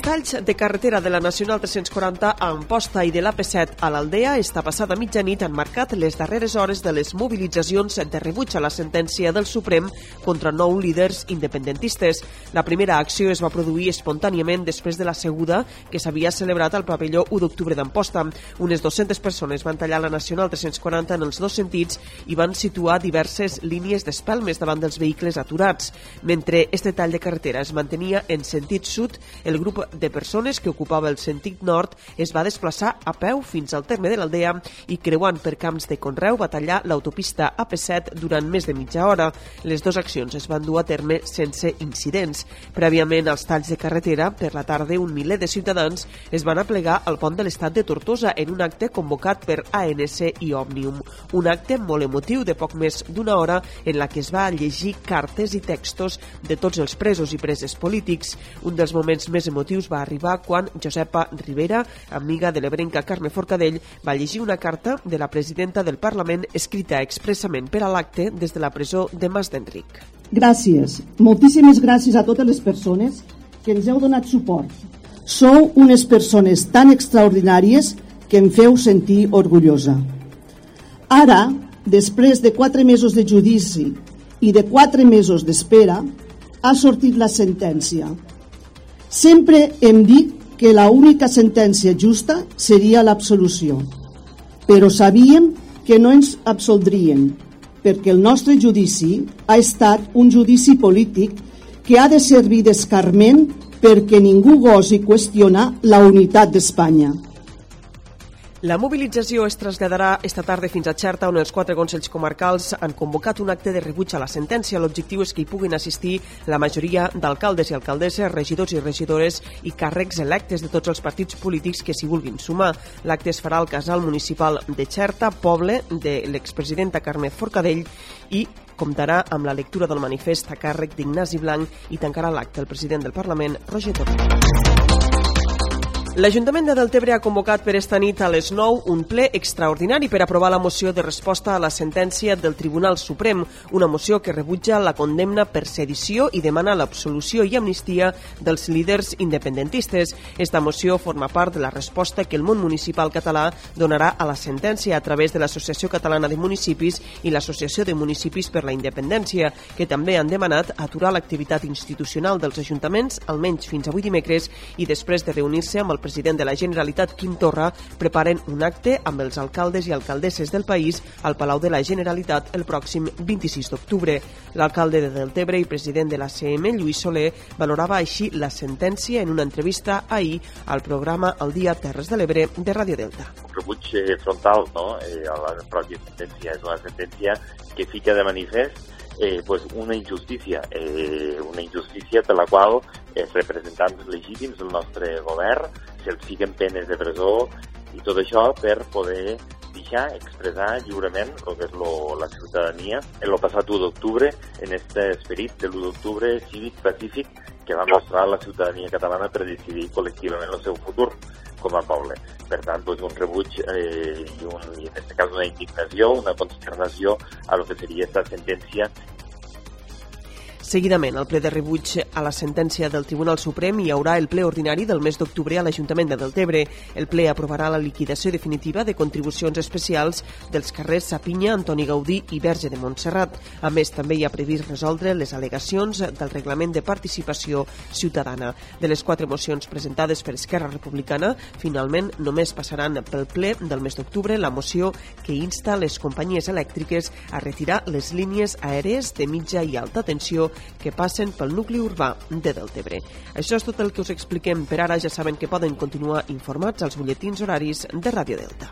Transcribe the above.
Talls de carretera de la Nacional 340 a Amposta i de l'AP7 a l'Aldea esta passada mitjanit han marcat les darreres hores de les mobilitzacions de rebuig a la sentència del Suprem contra nou líders independentistes. La primera acció es va produir espontàniament després de la seguda que s'havia celebrat al pavelló 1 d'octubre d'Amposta. Unes 200 persones van tallar la Nacional 340 en els dos sentits i van situar diverses línies d'espelmes davant dels vehicles aturats. Mentre este tall de carretera es mantenia en sentit sud, el grup de persones que ocupava el sentit nord es va desplaçar a peu fins al terme de l'Aldea i creuant per camps de Conreu va tallar l'autopista AP7 durant més de mitja hora. Les dues accions es van dur a terme sense incidents. Prèviament als talls de carretera, per la tarda un miler de ciutadans es van aplegar al pont de l'estat de Tortosa en un acte convocat per ANC i Òmnium. Un acte molt emotiu de poc més d'una hora en la que es va llegir cartes i textos de tots els presos i preses polítics. Un dels moments més emotius motius va arribar quan Josepa Rivera, amiga de l'ebrenca Carme Forcadell, va llegir una carta de la presidenta del Parlament escrita expressament per a l'acte des de la presó de Mas d'Enric. Gràcies, moltíssimes gràcies a totes les persones que ens heu donat suport. Sou unes persones tan extraordinàries que em feu sentir orgullosa. Ara, després de quatre mesos de judici i de quatre mesos d'espera, ha sortit la sentència Sempre hem dit que la única sentència justa seria l'absolució, però sabíem que no ens absoldrien, perquè el nostre judici ha estat un judici polític que ha de servir d'escarment perquè ningú gosi qüestionar la unitat d'Espanya. La mobilització es traslladarà esta tarda fins a Xerta, on els quatre consells comarcals han convocat un acte de rebuig a la sentència. L'objectiu és que hi puguin assistir la majoria d'alcaldes i alcaldesses, regidors i regidores i càrrecs electes de tots els partits polítics que s'hi vulguin sumar. L'acte es farà al casal municipal de Xerta, poble de l'expresidenta Carme Forcadell i comptarà amb la lectura del manifest a càrrec d'Ignasi Blanc i tancarà l'acte el president del Parlament, Roger Torrent. L'Ajuntament de Deltebre ha convocat per esta nit a les 9 un ple extraordinari per aprovar la moció de resposta a la sentència del Tribunal Suprem, una moció que rebutja la condemna per sedició i demana l'absolució i amnistia dels líders independentistes. Esta moció forma part de la resposta que el món municipal català donarà a la sentència a través de l'Associació Catalana de Municipis i l'Associació de Municipis per la Independència, que també han demanat aturar l'activitat institucional dels ajuntaments almenys fins avui dimecres i després de reunir-se amb el president de la Generalitat, Quim Torra, preparen un acte amb els alcaldes i alcaldesses del país al Palau de la Generalitat el pròxim 26 d'octubre. L'alcalde de Deltebre i president de la CM, Lluís Soler, valorava així la sentència en una entrevista ahir al programa El dia Terres de l'Ebre de Radio Delta. Un rebuig frontal no? eh, a la pròpia sentència. És una sentència que fica de manifest eh, pues una injustícia, eh, una injustícia per la qual els representants legítims del nostre govern se'ls fiquen penes de presó i tot això per poder deixar expressar lliurement el que és lo, la ciutadania en el passat 1 d'octubre, en aquest esperit de l'1 d'octubre cívic pacífic que va mostrar la ciutadania catalana per decidir col·lectivament el seu futur com a poble. Per tant, doncs, un rebuig eh, i, un, i en aquest cas una indignació, una consternació a lo que seria aquesta sentència Seguidament, al ple de rebuig a la sentència del Tribunal Suprem hi haurà el ple ordinari del mes d'octubre a l'Ajuntament de Deltebre. El ple aprovarà la liquidació definitiva de contribucions especials dels carrers Sapinya, Antoni Gaudí i Verge de Montserrat. A més, també hi ha previst resoldre les al·legacions del Reglament de Participació Ciutadana. De les quatre mocions presentades per Esquerra Republicana, finalment només passaran pel ple del mes d'octubre la moció que insta les companyies elèctriques a retirar les línies aèries de mitja i alta tensió que passen pel nucli urbà de Deltebre. Això és tot el que us expliquem per ara. Ja saben que poden continuar informats als butlletins horaris de Ràdio Delta.